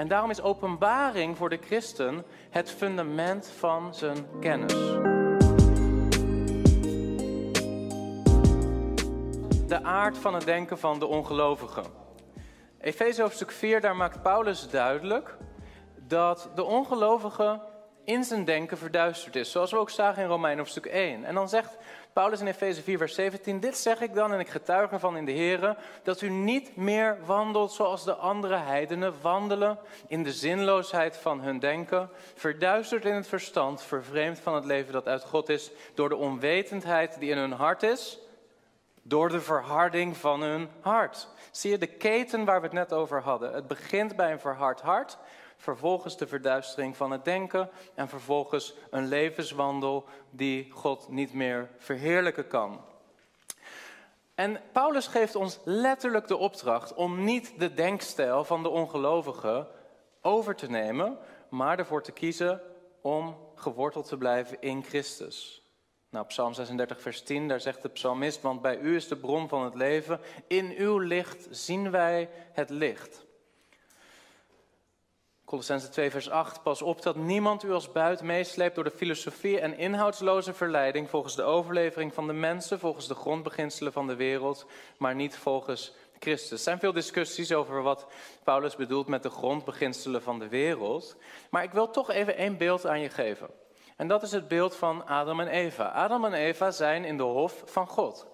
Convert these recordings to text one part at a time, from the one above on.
En daarom is openbaring voor de christen het fundament van zijn kennis. De aard van het denken van de ongelovigen. Efeze hoofdstuk 4, daar maakt Paulus duidelijk dat de ongelovige in zijn denken verduisterd is. Zoals we ook zagen in Romein hoofdstuk 1. En dan zegt Paulus in Efeze 4, vers 17: Dit zeg ik dan en ik getuig ervan in de Here, dat u niet meer wandelt zoals de andere heidenen wandelen, in de zinloosheid van hun denken, verduisterd in het verstand, vervreemd van het leven dat uit God is, door de onwetendheid die in hun hart is, door de verharding van hun hart. Zie je de keten waar we het net over hadden? Het begint bij een verhard hart vervolgens de verduistering van het denken en vervolgens een levenswandel die God niet meer verheerlijken kan. En Paulus geeft ons letterlijk de opdracht om niet de denkstijl van de ongelovigen over te nemen, maar ervoor te kiezen om geworteld te blijven in Christus. Nou, Psalm 36, vers 10, daar zegt de psalmist, want bij u is de bron van het leven, in uw licht zien wij het licht. Colossense 2, vers 8. Pas op dat niemand u als buit meesleept door de filosofie en inhoudsloze verleiding volgens de overlevering van de mensen, volgens de grondbeginselen van de wereld, maar niet volgens Christus. Er zijn veel discussies over wat Paulus bedoelt met de grondbeginselen van de wereld. Maar ik wil toch even één beeld aan je geven. En dat is het beeld van Adam en Eva. Adam en Eva zijn in de hof van God.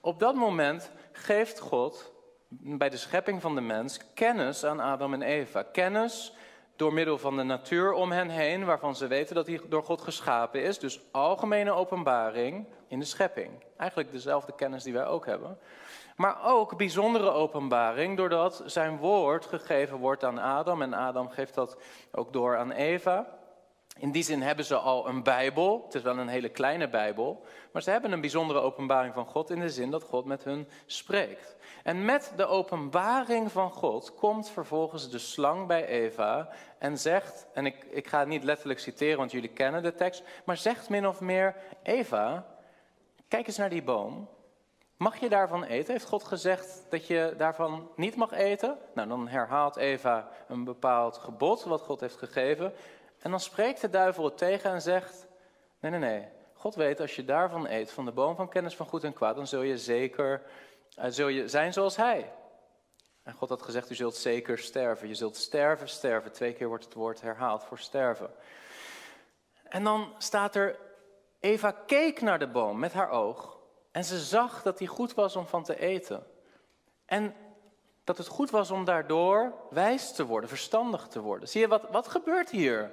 Op dat moment geeft God bij de schepping van de mens kennis aan Adam en Eva. Kennis door middel van de natuur om hen heen, waarvan ze weten dat hij door God geschapen is. Dus algemene openbaring in de schepping. Eigenlijk dezelfde kennis die wij ook hebben. Maar ook bijzondere openbaring, doordat zijn woord gegeven wordt aan Adam. En Adam geeft dat ook door aan Eva. In die zin hebben ze al een Bijbel. Het is wel een hele kleine Bijbel. Maar ze hebben een bijzondere openbaring van God in de zin dat God met hun spreekt. En met de openbaring van God komt vervolgens de slang bij Eva en zegt, en ik, ik ga het niet letterlijk citeren, want jullie kennen de tekst, maar zegt min of meer, Eva, kijk eens naar die boom. Mag je daarvan eten? Heeft God gezegd dat je daarvan niet mag eten? Nou, dan herhaalt Eva een bepaald gebod wat God heeft gegeven. En dan spreekt de duivel het tegen en zegt: Nee, nee, nee. God weet, als je daarvan eet, van de boom van kennis van goed en kwaad, dan zul je zeker uh, zul je zijn zoals hij. En God had gezegd, u zult zeker sterven. Je zult sterven, sterven. Twee keer wordt het woord herhaald voor sterven. En dan staat er, Eva keek naar de boom met haar oog. En ze zag dat die goed was om van te eten. En dat het goed was om daardoor wijs te worden, verstandig te worden. Zie je, wat, wat gebeurt hier?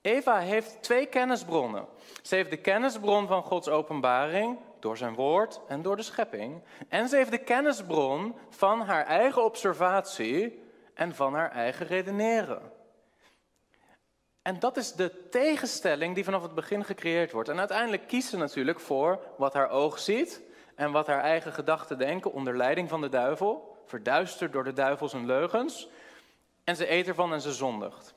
Eva heeft twee kennisbronnen. Ze heeft de kennisbron van Gods openbaring door zijn woord en door de schepping. En ze heeft de kennisbron van haar eigen observatie en van haar eigen redeneren. En dat is de tegenstelling die vanaf het begin gecreëerd wordt. En uiteindelijk kiest ze natuurlijk voor wat haar oog ziet en wat haar eigen gedachten denken onder leiding van de duivel, verduisterd door de duivel zijn leugens. En ze eet ervan en ze zondigt.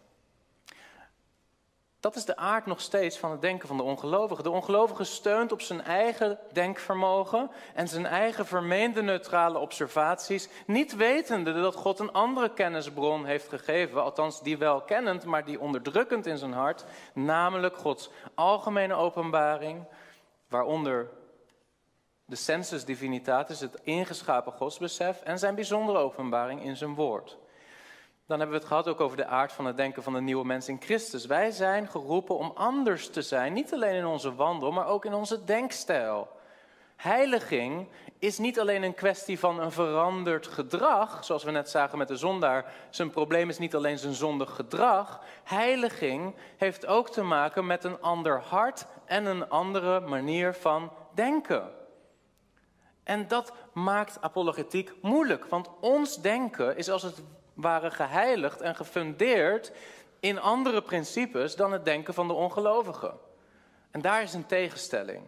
Dat is de aard nog steeds van het denken van de ongelovige. De ongelovige steunt op zijn eigen denkvermogen en zijn eigen vermeende neutrale observaties, niet wetende dat God een andere kennisbron heeft gegeven, althans die wel kennend, maar die onderdrukkend in zijn hart, namelijk Gods algemene openbaring, waaronder de sensus divinitatis, het ingeschapen godsbesef, en zijn bijzondere openbaring in zijn woord. Dan hebben we het gehad ook over de aard van het denken van de nieuwe mens in Christus. Wij zijn geroepen om anders te zijn, niet alleen in onze wandel, maar ook in onze denkstijl. Heiliging is niet alleen een kwestie van een veranderd gedrag, zoals we net zagen met de zondaar. Zijn probleem is niet alleen zijn zondig gedrag. Heiliging heeft ook te maken met een ander hart en een andere manier van denken. En dat maakt apologetiek moeilijk, want ons denken is als het waren geheiligd en gefundeerd in andere principes dan het denken van de ongelovigen. En daar is een tegenstelling.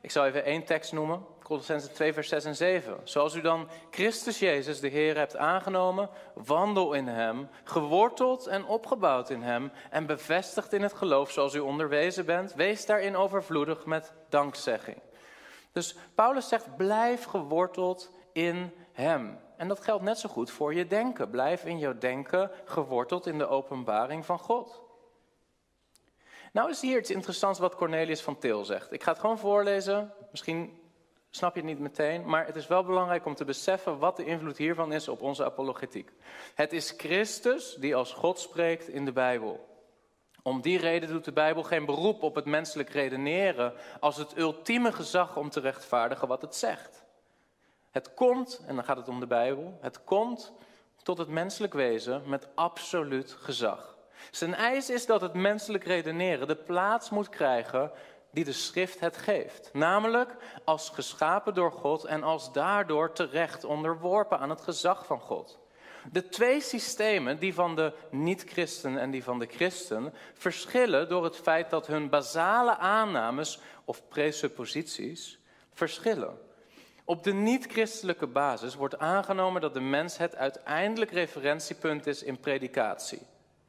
Ik zal even één tekst noemen, Colossense 2, vers 6 en 7. Zoals u dan Christus Jezus, de Heer, hebt aangenomen, wandel in Hem, geworteld en opgebouwd in Hem en bevestigd in het geloof zoals u onderwezen bent. Wees daarin overvloedig met dankzegging. Dus Paulus zegt, blijf geworteld in Hem. En dat geldt net zo goed voor je denken. Blijf in jouw denken geworteld in de openbaring van God. Nou is hier iets interessants wat Cornelius van Til zegt. Ik ga het gewoon voorlezen. Misschien snap je het niet meteen, maar het is wel belangrijk om te beseffen wat de invloed hiervan is op onze apologetiek. Het is Christus die als God spreekt in de Bijbel. Om die reden doet de Bijbel geen beroep op het menselijk redeneren als het ultieme gezag om te rechtvaardigen wat het zegt. Het komt, en dan gaat het om de Bijbel, het komt tot het menselijk wezen met absoluut gezag. Zijn eis is dat het menselijk redeneren de plaats moet krijgen die de schrift het geeft. Namelijk als geschapen door God en als daardoor terecht onderworpen aan het gezag van God. De twee systemen, die van de niet-christen en die van de christen, verschillen door het feit dat hun basale aannames of presupposities verschillen. Op de niet-christelijke basis wordt aangenomen dat de mens het uiteindelijk referentiepunt is in predikatie.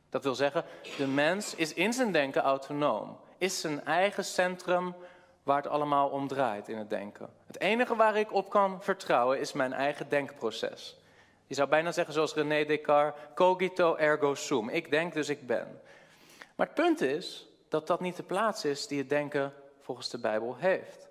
Dat wil zeggen, de mens is in zijn denken autonoom, is zijn eigen centrum waar het allemaal om draait in het denken. Het enige waar ik op kan vertrouwen is mijn eigen denkproces. Je zou bijna zeggen zoals René Descartes, cogito ergo sum. Ik denk dus ik ben. Maar het punt is dat dat niet de plaats is die het denken volgens de Bijbel heeft.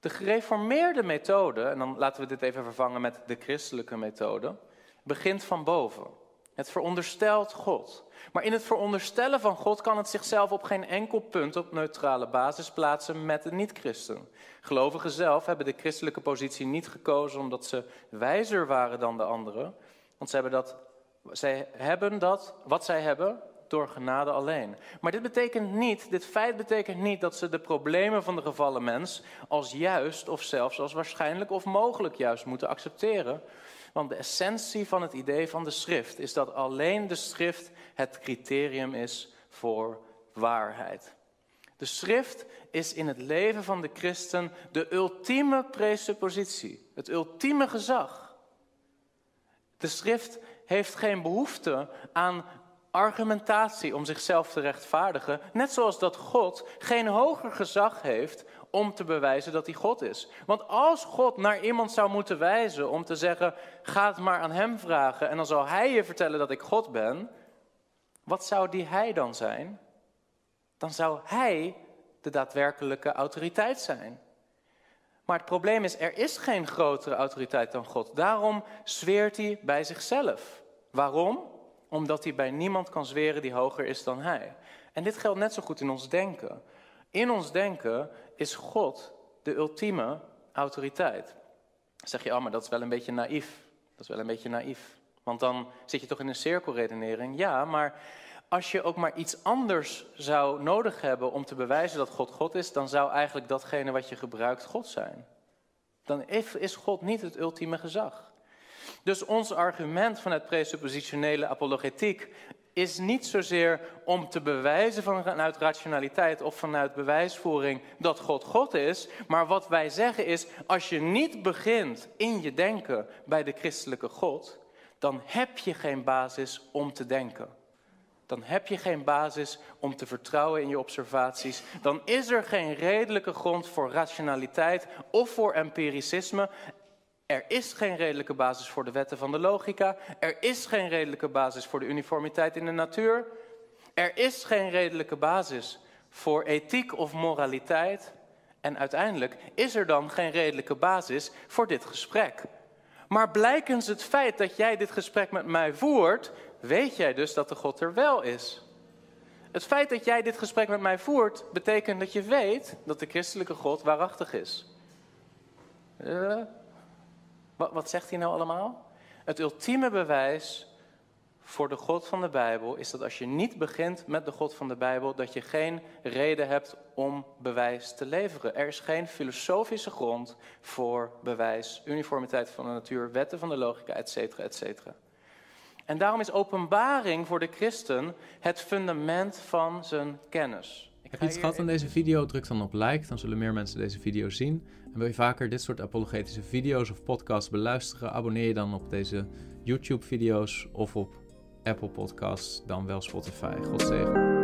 De gereformeerde methode, en dan laten we dit even vervangen met de christelijke methode, begint van boven. Het veronderstelt God. Maar in het veronderstellen van God kan het zichzelf op geen enkel punt op neutrale basis plaatsen met de niet-christen. Gelovigen zelf hebben de christelijke positie niet gekozen omdat ze wijzer waren dan de anderen. Want zij hebben dat, zij hebben dat wat zij hebben door genade alleen. Maar dit betekent niet, dit feit betekent niet dat ze de problemen van de gevallen mens als juist of zelfs als waarschijnlijk of mogelijk juist moeten accepteren. Want de essentie van het idee van de schrift is dat alleen de schrift het criterium is voor waarheid. De schrift is in het leven van de christen de ultieme presuppositie, het ultieme gezag. De schrift heeft geen behoefte aan argumentatie om zichzelf te rechtvaardigen, net zoals dat God geen hoger gezag heeft om te bewijzen dat hij God is. Want als God naar iemand zou moeten wijzen om te zeggen: ga het maar aan hem vragen en dan zal hij je vertellen dat ik God ben, wat zou die hij dan zijn? Dan zou hij de daadwerkelijke autoriteit zijn. Maar het probleem is, er is geen grotere autoriteit dan God. Daarom zweert hij bij zichzelf. Waarom? Omdat hij bij niemand kan zweren die hoger is dan hij. En dit geldt net zo goed in ons denken. In ons denken is God de ultieme autoriteit. Zeg je, oh, maar dat is wel een beetje naïef. Dat is wel een beetje naïef. Want dan zit je toch in een cirkelredenering. Ja, maar als je ook maar iets anders zou nodig hebben om te bewijzen dat God God is, dan zou eigenlijk datgene wat je gebruikt God zijn. Dan is God niet het ultieme gezag. Dus ons argument vanuit presuppositionele apologetiek is niet zozeer om te bewijzen vanuit rationaliteit of vanuit bewijsvoering dat God God is, maar wat wij zeggen is, als je niet begint in je denken bij de christelijke God, dan heb je geen basis om te denken. Dan heb je geen basis om te vertrouwen in je observaties. Dan is er geen redelijke grond voor rationaliteit of voor empiricisme. Er is geen redelijke basis voor de wetten van de logica. Er is geen redelijke basis voor de uniformiteit in de natuur. Er is geen redelijke basis voor ethiek of moraliteit. En uiteindelijk is er dan geen redelijke basis voor dit gesprek. Maar blijkens het feit dat jij dit gesprek met mij voert, weet jij dus dat de God er wel is. Het feit dat jij dit gesprek met mij voert, betekent dat je weet dat de christelijke God waarachtig is. Uh, wat, wat zegt hij nou allemaal? Het ultieme bewijs voor de God van de Bijbel is dat als je niet begint met de God van de Bijbel, dat je geen reden hebt om bewijs te leveren. Er is geen filosofische grond voor bewijs, uniformiteit van de natuur, wetten van de logica, et cetera, et cetera. En daarom is openbaring voor de christen het fundament van zijn kennis. Heb je iets gehad aan deze video? Druk dan op like, dan zullen meer mensen deze video zien. En wil je vaker dit soort apologetische video's of podcasts beluisteren? Abonneer je dan op deze YouTube-video's of op Apple Podcasts, dan wel Spotify. God zegen.